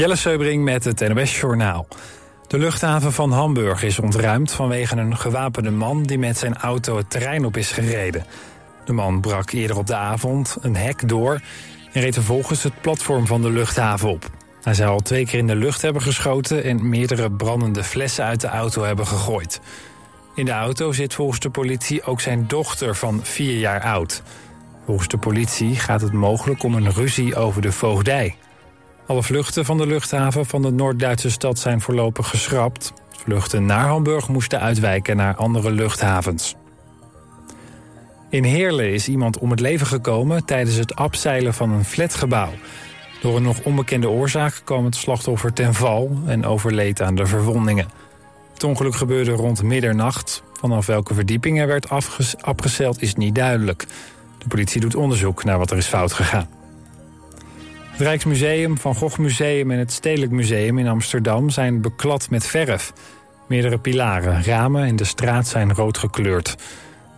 Jelle Seubring met het NOS Journaal. De luchthaven van Hamburg is ontruimd vanwege een gewapende man... die met zijn auto het terrein op is gereden. De man brak eerder op de avond een hek door... en reed vervolgens het platform van de luchthaven op. Hij zou al twee keer in de lucht hebben geschoten... en meerdere brandende flessen uit de auto hebben gegooid. In de auto zit volgens de politie ook zijn dochter van vier jaar oud. Volgens de politie gaat het mogelijk om een ruzie over de voogdij... Alle vluchten van de luchthaven van de Noord-Duitse stad zijn voorlopig geschrapt. Vluchten naar Hamburg moesten uitwijken naar andere luchthavens. In Heerlen is iemand om het leven gekomen tijdens het abseilen van een flatgebouw. Door een nog onbekende oorzaak kwam het slachtoffer ten val en overleed aan de verwondingen. Het ongeluk gebeurde rond middernacht. Vanaf welke verdieping er werd afgezeild is niet duidelijk. De politie doet onderzoek naar wat er is fout gegaan. Het Rijksmuseum, Van Gogh Museum en het Stedelijk Museum in Amsterdam zijn beklad met verf. Meerdere pilaren, ramen en de straat zijn rood gekleurd.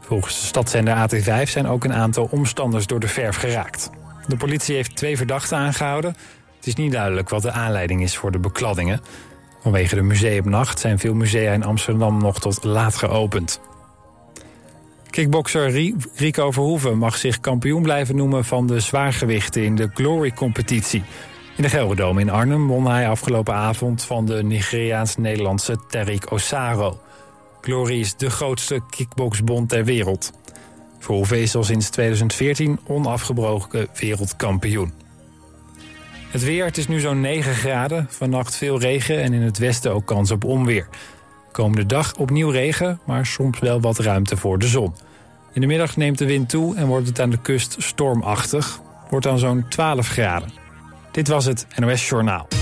Volgens de stadszender AT5 zijn ook een aantal omstanders door de verf geraakt. De politie heeft twee verdachten aangehouden. Het is niet duidelijk wat de aanleiding is voor de bekladdingen. Vanwege de museumnacht zijn veel musea in Amsterdam nog tot laat geopend. Kickbokser Rico Verhoeven mag zich kampioen blijven noemen van de zwaargewichten in de Glory-competitie. In de Gelredome in Arnhem won hij afgelopen avond van de Nigeriaans-Nederlandse Tariq Osaro. Glory is de grootste kickboxbond ter wereld. Verhoeven is al sinds 2014 onafgebroken wereldkampioen. Het weer, het is nu zo'n 9 graden. Vannacht veel regen en in het westen ook kans op onweer. Komende dag opnieuw regen, maar soms wel wat ruimte voor de zon. In de middag neemt de wind toe en wordt het aan de kust stormachtig. Wordt dan zo'n 12 graden. Dit was het NOS Journaal.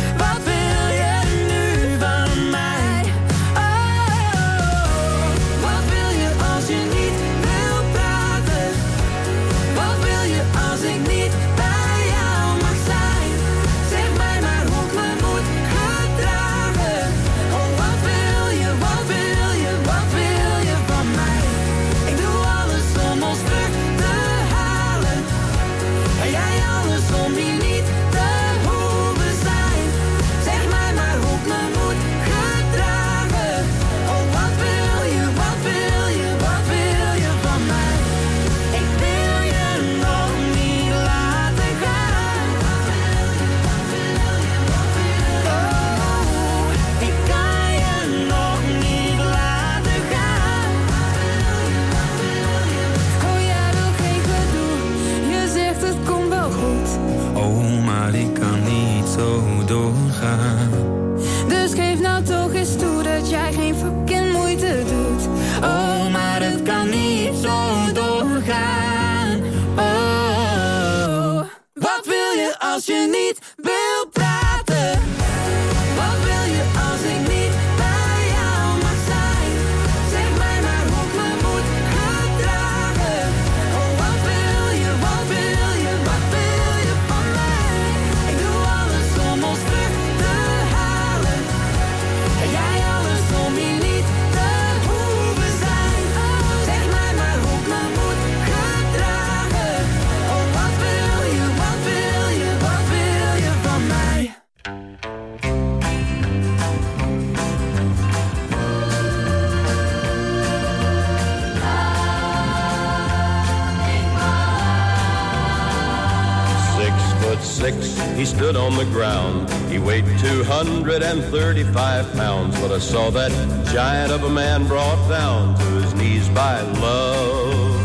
weighed 235 pounds, but I saw that giant of a man brought down to his knees by love.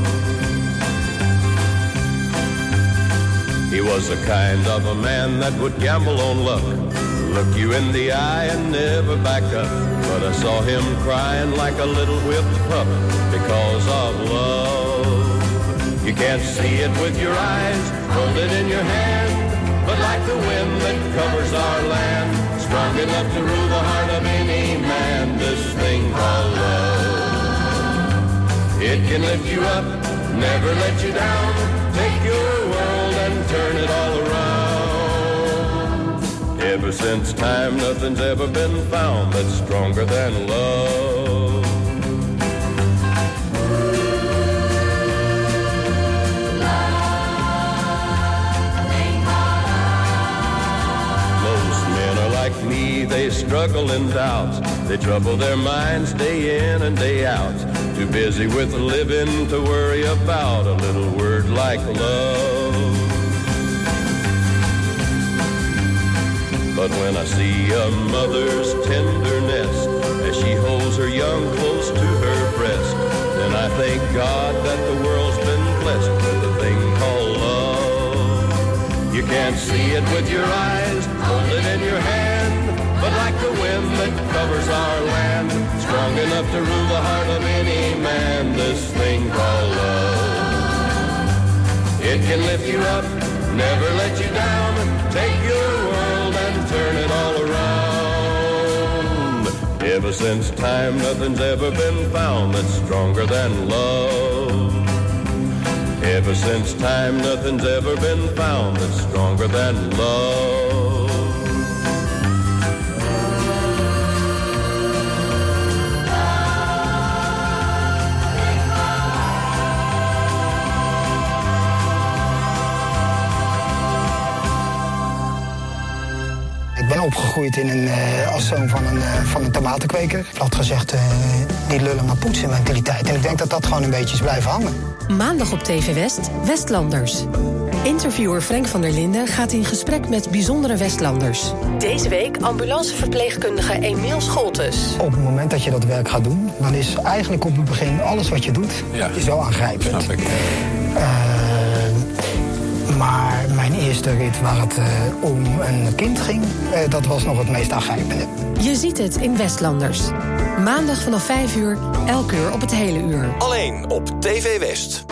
He was the kind of a man that would gamble on luck, look you in the eye and never back up. But I saw him crying like a little whipped pup because of love. You can't see it with your eyes, hold it in your hand. Like the wind that covers our land, strong enough to rule the heart of any man, this thing called love. It can lift you up, never let you down, take your world and turn it all around. Ever since time, nothing's ever been found that's stronger than love. They struggle in doubt. They trouble their minds day in and day out. Too busy with living to worry about a little word like love. But when I see a mother's tenderness as she holds her young close to her breast, then I thank God that the world's been blessed with a thing called love. You can't see it with your eyes, hold it in your hand, that covers our land, strong enough to rule the heart of any man, this thing called love. It can lift you up, never let you down, take your world and turn it all around. Ever since time, nothing's ever been found that's stronger than love. Ever since time, nothing's ever been found that's stronger than love. Opgegroeid in een, eh, als zoon van een, eh, van een tomatenkweker. Plat gezegd, eh, die lullen maar poetsen mentaliteit. En ik denk dat dat gewoon een beetje is blijven hangen. Maandag op TV West, Westlanders. Interviewer Frank van der Linden gaat in gesprek met bijzondere Westlanders. Deze week ambulanceverpleegkundige Emiel Scholtes. Op het moment dat je dat werk gaat doen, dan is eigenlijk op het begin alles wat je doet, Ja. is wel aangrijpend. Snap ik. Maar eerste rit waar het eh, om een kind ging, eh, dat was nog het meest aangrijpende. Je ziet het in Westlanders. Maandag vanaf 5 uur, elk uur op het hele uur. Alleen op TV West.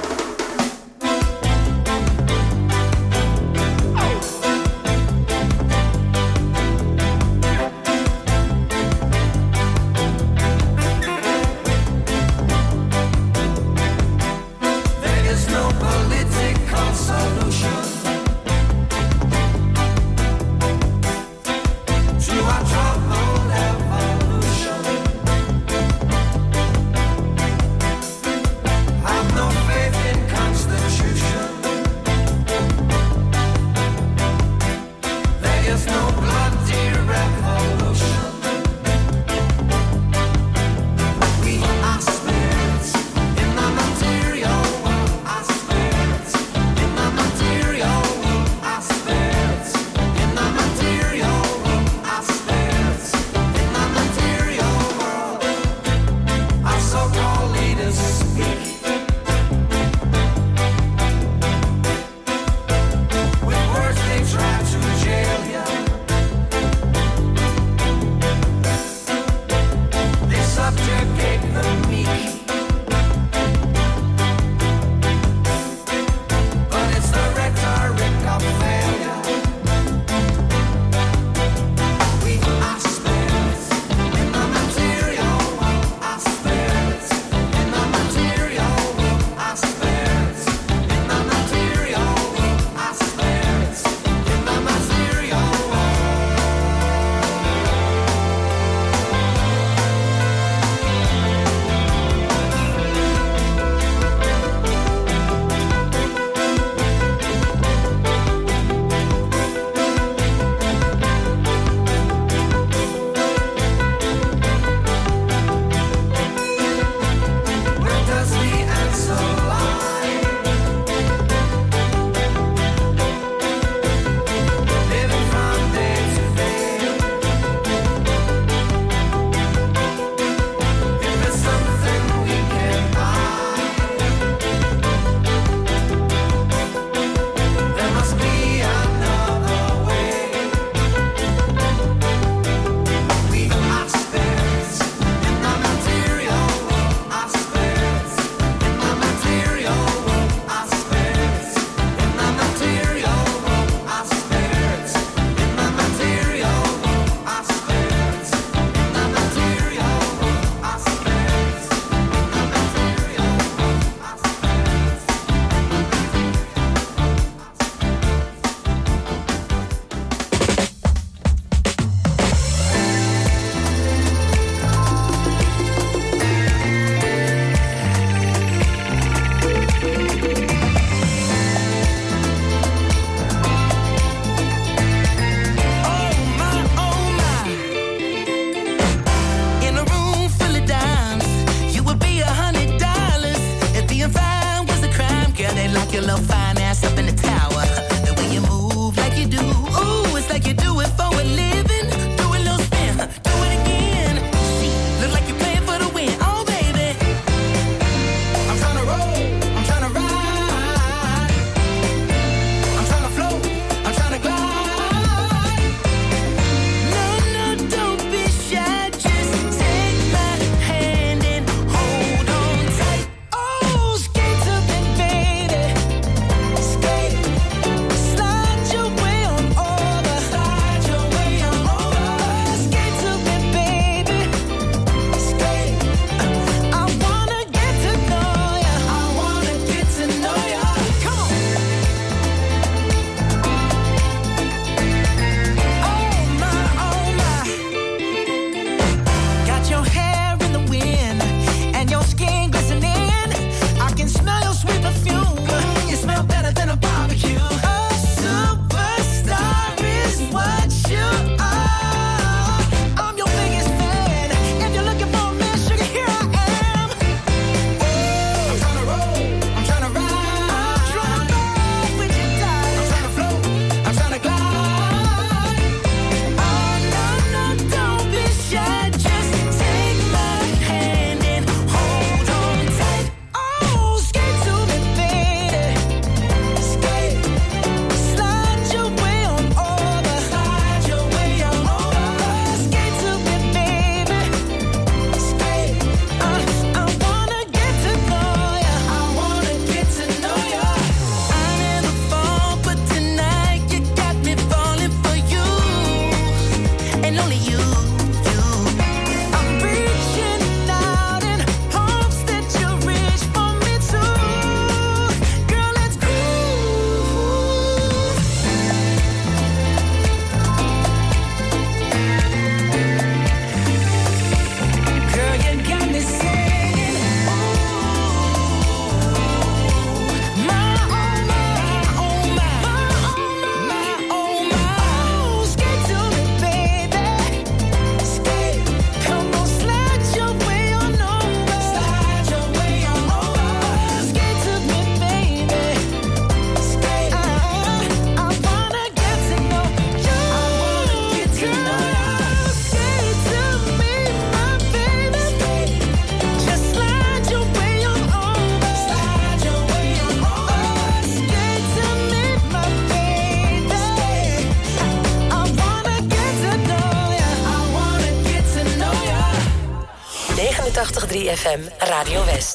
89.3 FM, Radio West.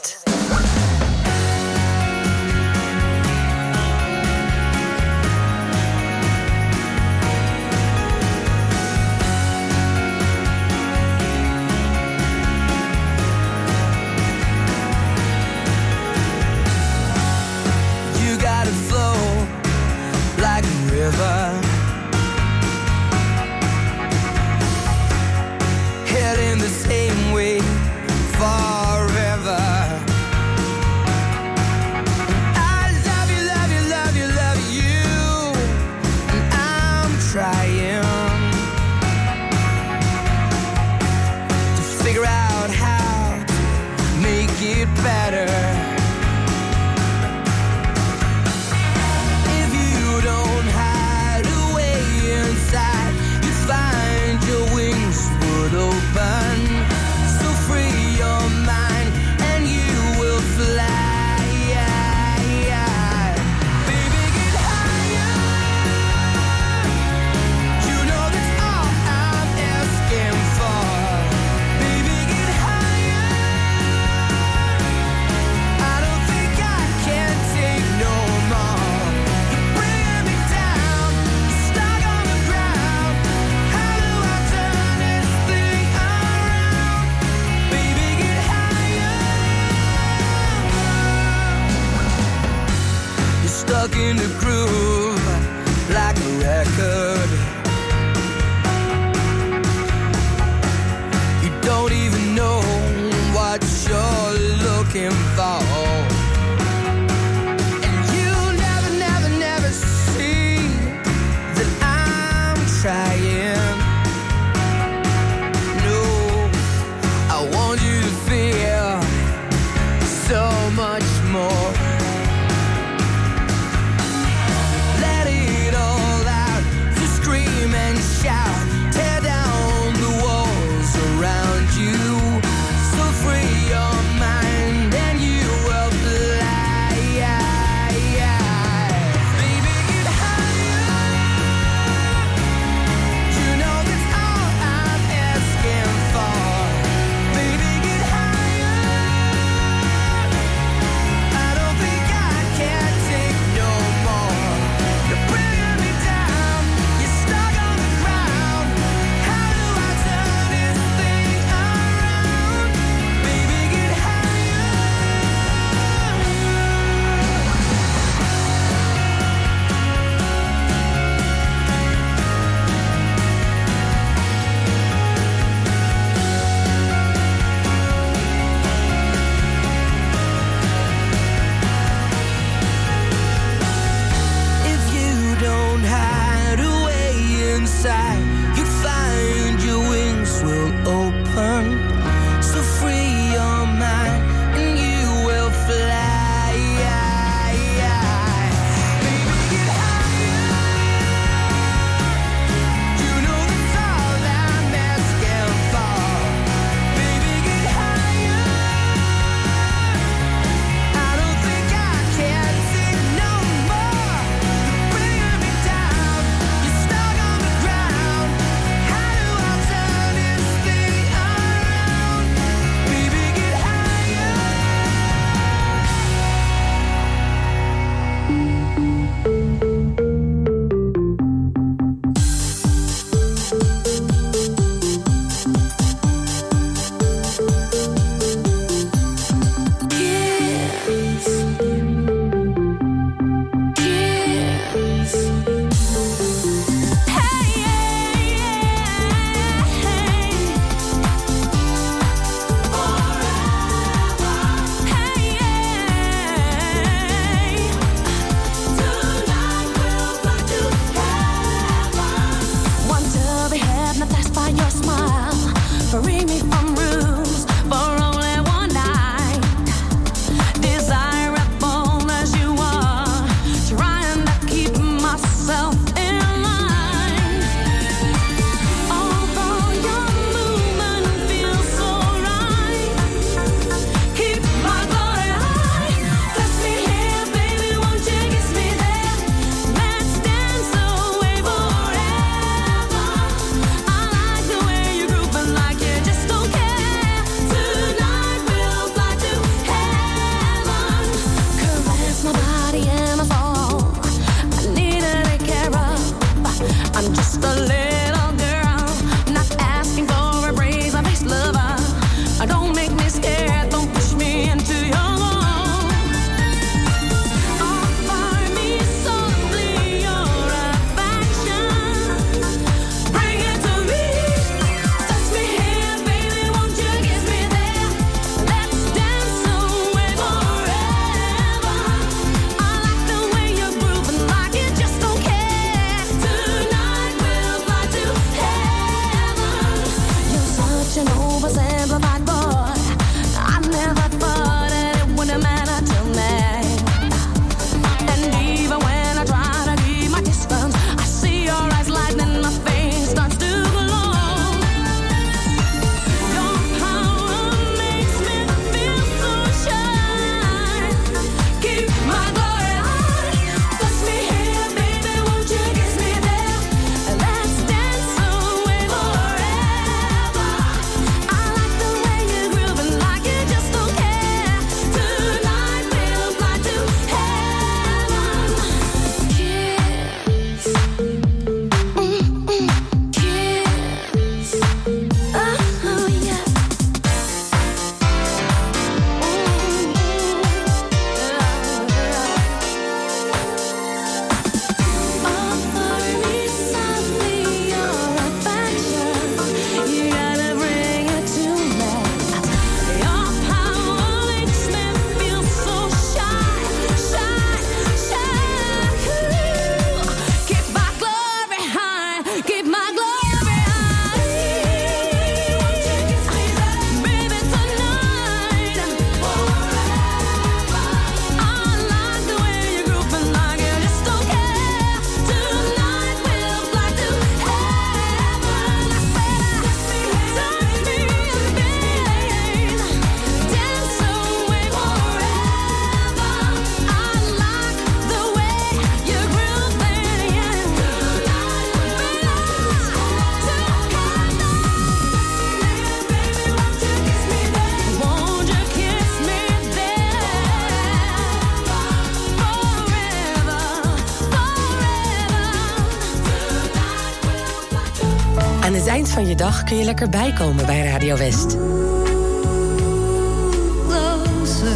Kun je lekker bijkomen bij Radio West.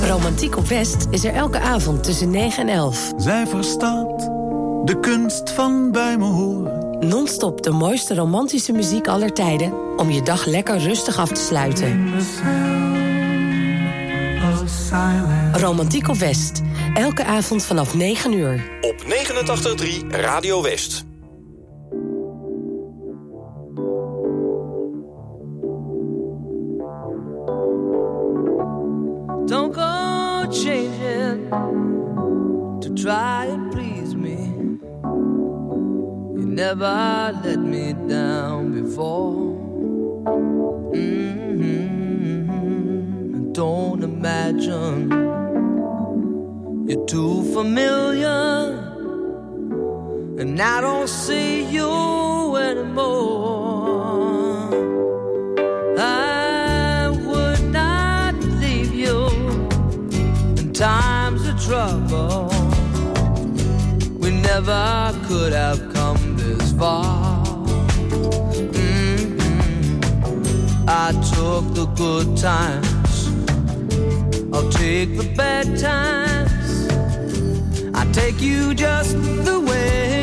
Romantiek op West is er elke avond tussen 9 en 11. Zij verstaat de kunst van bij me horen. Non-stop de mooiste romantische muziek aller tijden... om je dag lekker rustig af te sluiten. Romantiek op West. Elke avond vanaf 9 uur. Op 89.3 Radio West. Never let me down before. Mm-hmm. Don't imagine you're too familiar, and I don't see you anymore. I would not leave you in times of trouble. We never could have Mhm. I took the good times, I'll take the bad times. I take you just the way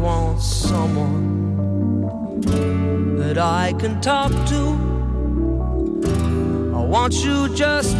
want someone that I can talk to. I want you just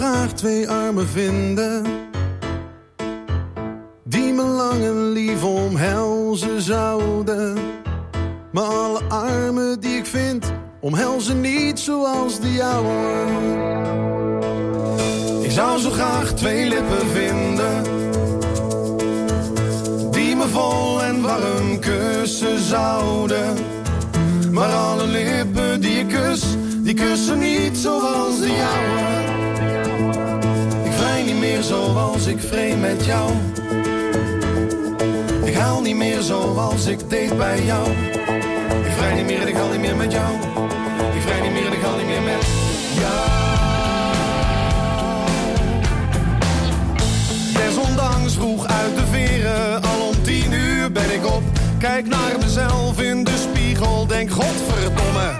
graag twee armen vinden. Die me lang en lief omhelzen zouden. Maar alle armen die ik vind Omhelzen niet zoals de jouwe. Ik zou zo graag twee lippen vinden. Die me vol en warm kussen zouden. Maar alle lippen die ik kus Die kussen niet zoals de jouwe zoals ik vreemd met jou. Ik haal niet meer zoals ik deed bij jou. Ik vrij niet meer en ik haal niet meer met jou. Ik vrij niet meer en ik haal niet meer met jou. Desondanks vroeg uit de veren Al om tien uur ben ik op. Kijk naar mezelf in de spiegel Denk godverdomme.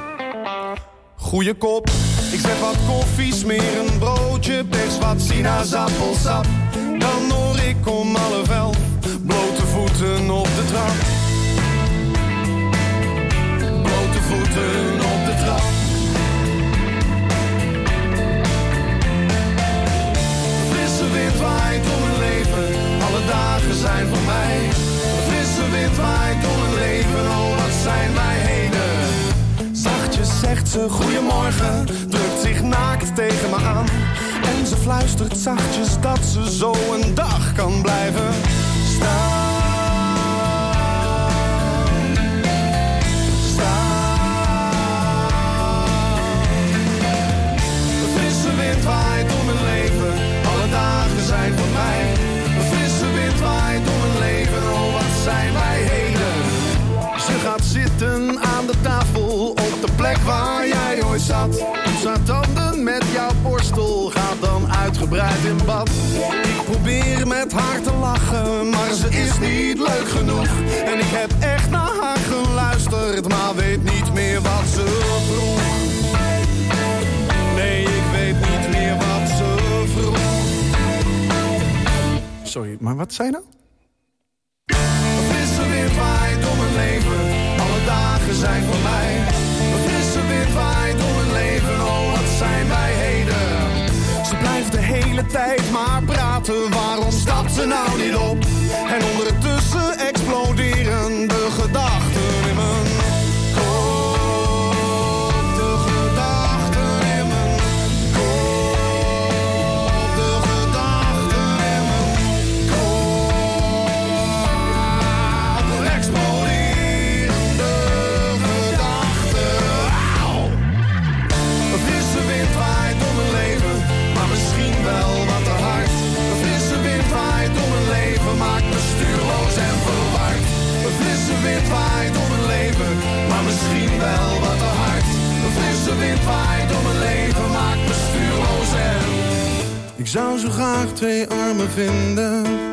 Goeie kop Ik zet wat koffie, smeer een broodje Pers wat sinaasappelsap Dan hoor ik om half elf Blote voeten op de trap. Blote voeten op de trap. Frisse wind waait om mijn leven, alle dagen zijn voor mij. Frisse wind waait om mijn leven, oh wat zijn wij zegt ze goeiemorgen, drukt zich naakt tegen me aan. En ze fluistert zachtjes dat ze zo een dag kan blijven genoeg. En ik heb echt naar haar geluisterd, maar weet niet meer wat ze vroeg. Nee, ik weet niet meer wat ze vroeg. Sorry, maar wat zei nou? Een frisse wind waait om mijn leven, alle dagen zijn voor mij. Een frisse wind waait om mijn leven, oh wat zijn wij heden. Ze blijft de hele tijd maar praten, waarom stapt ze nou niet op? Zou zo graag twee armen vinden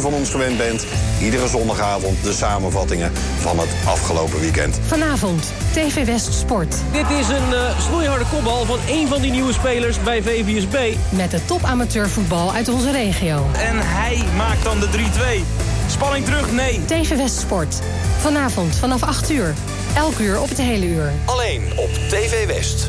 van ons gewend bent. Iedere zondagavond de samenvattingen van het afgelopen weekend. Vanavond, TV West Sport. Dit is een eh, snoeiharde kopbal van een van die nieuwe spelers bij VVSB. Met de top amateurvoetbal uit onze regio. En hij maakt dan de 3-2. Spanning terug, nee. TV West Sport. Vanavond vanaf 8 uur. Elk uur op het hele uur. Alleen op TV West.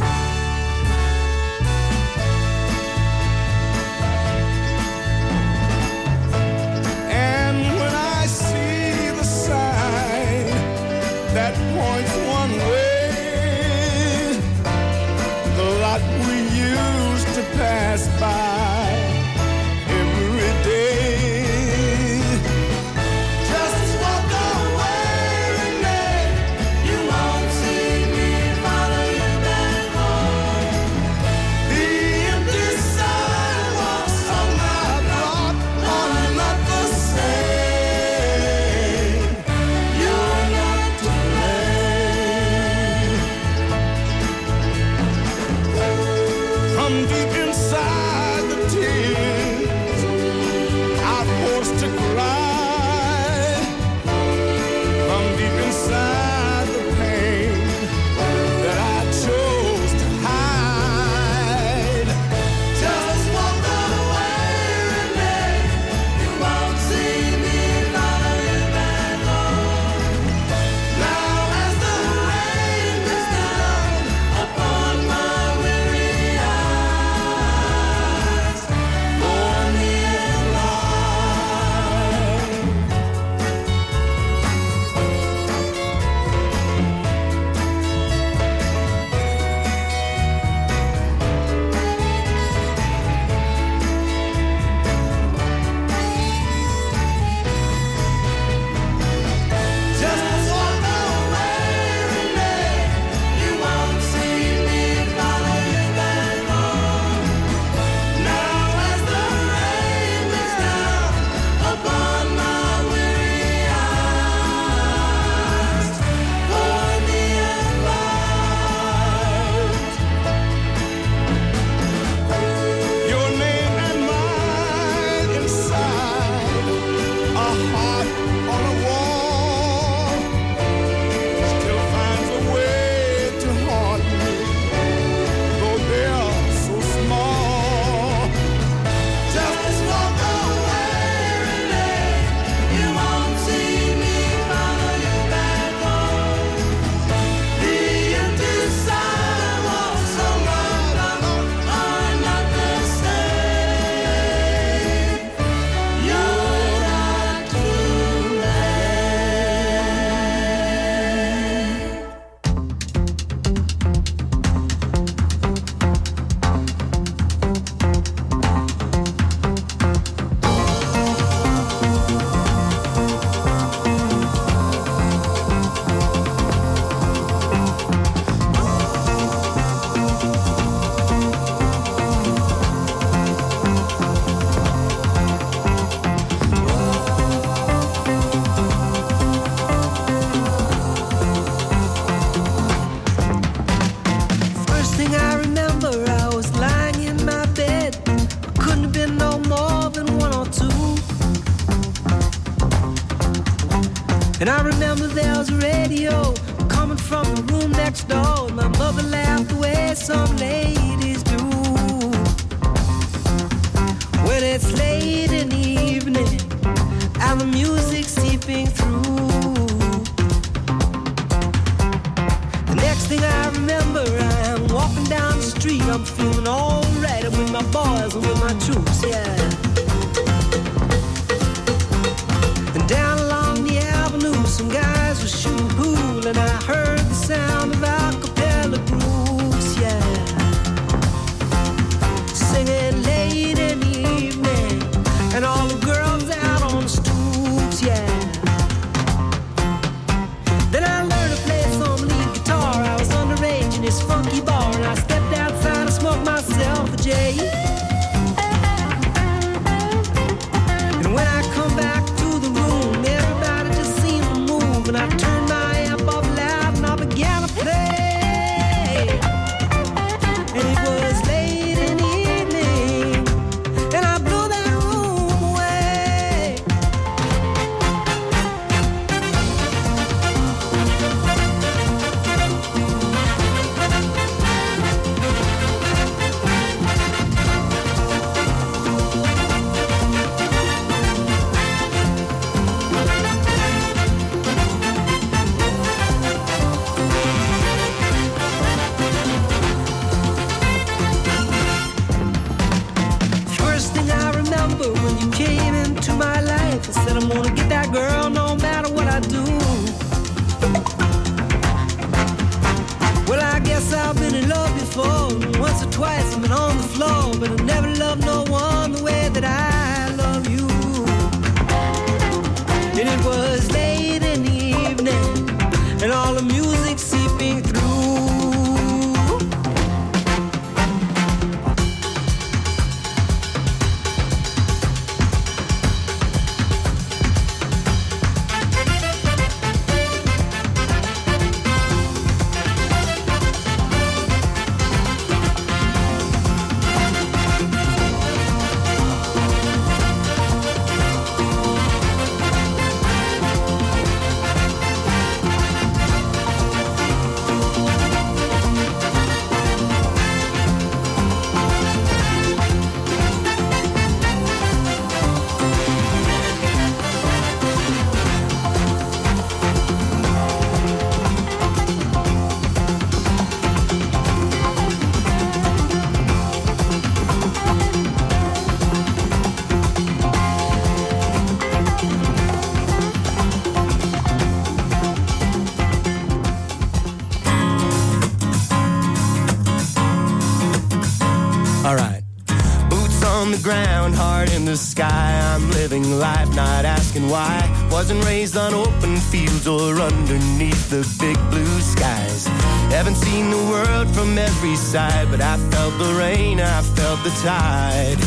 The sky. I'm living life, not asking why. Wasn't raised on open fields or underneath the big blue skies. Haven't seen the world from every side, but I felt the rain, I felt the tide.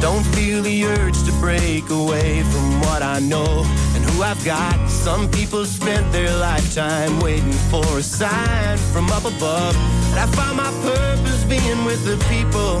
Don't feel the urge to break away from what I know and who I've got. Some people spent their lifetime waiting for a sign from up above. And I found my purpose being with the people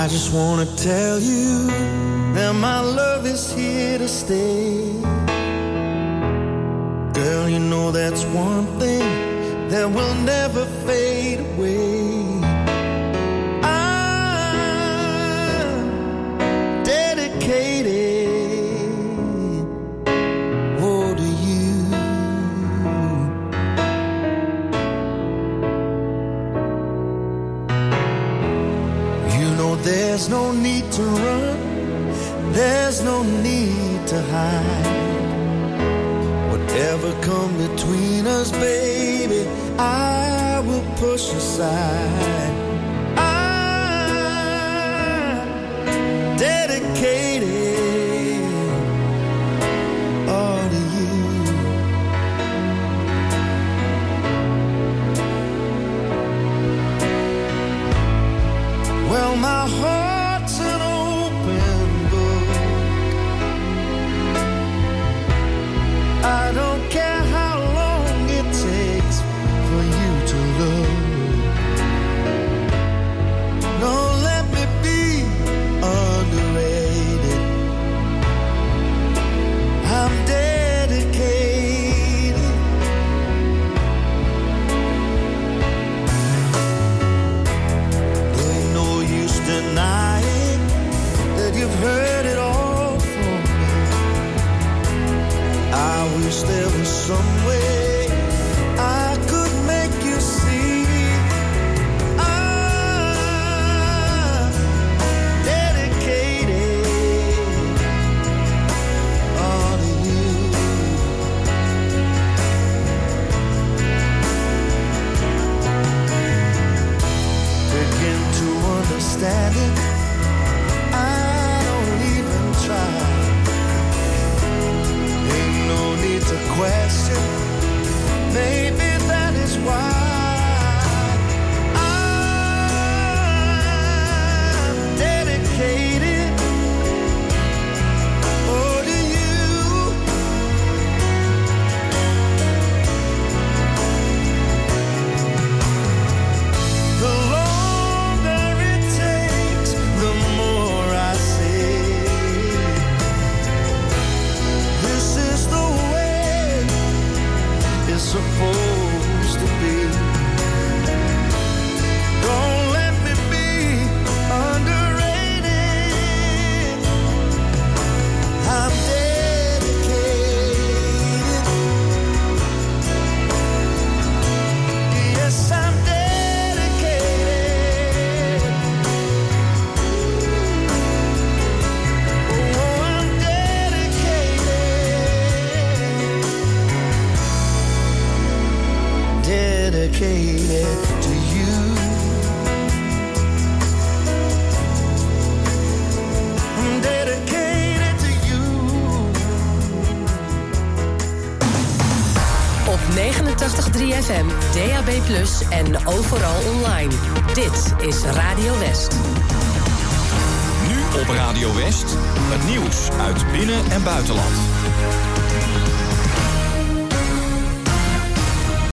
I just wanna tell you that my love is here to stay. Girl, you know that's one thing that will never fade away. I'm dedicated. no need to run, there's no need to hide. Whatever come between us, baby, I will push aside. I'm dedicated.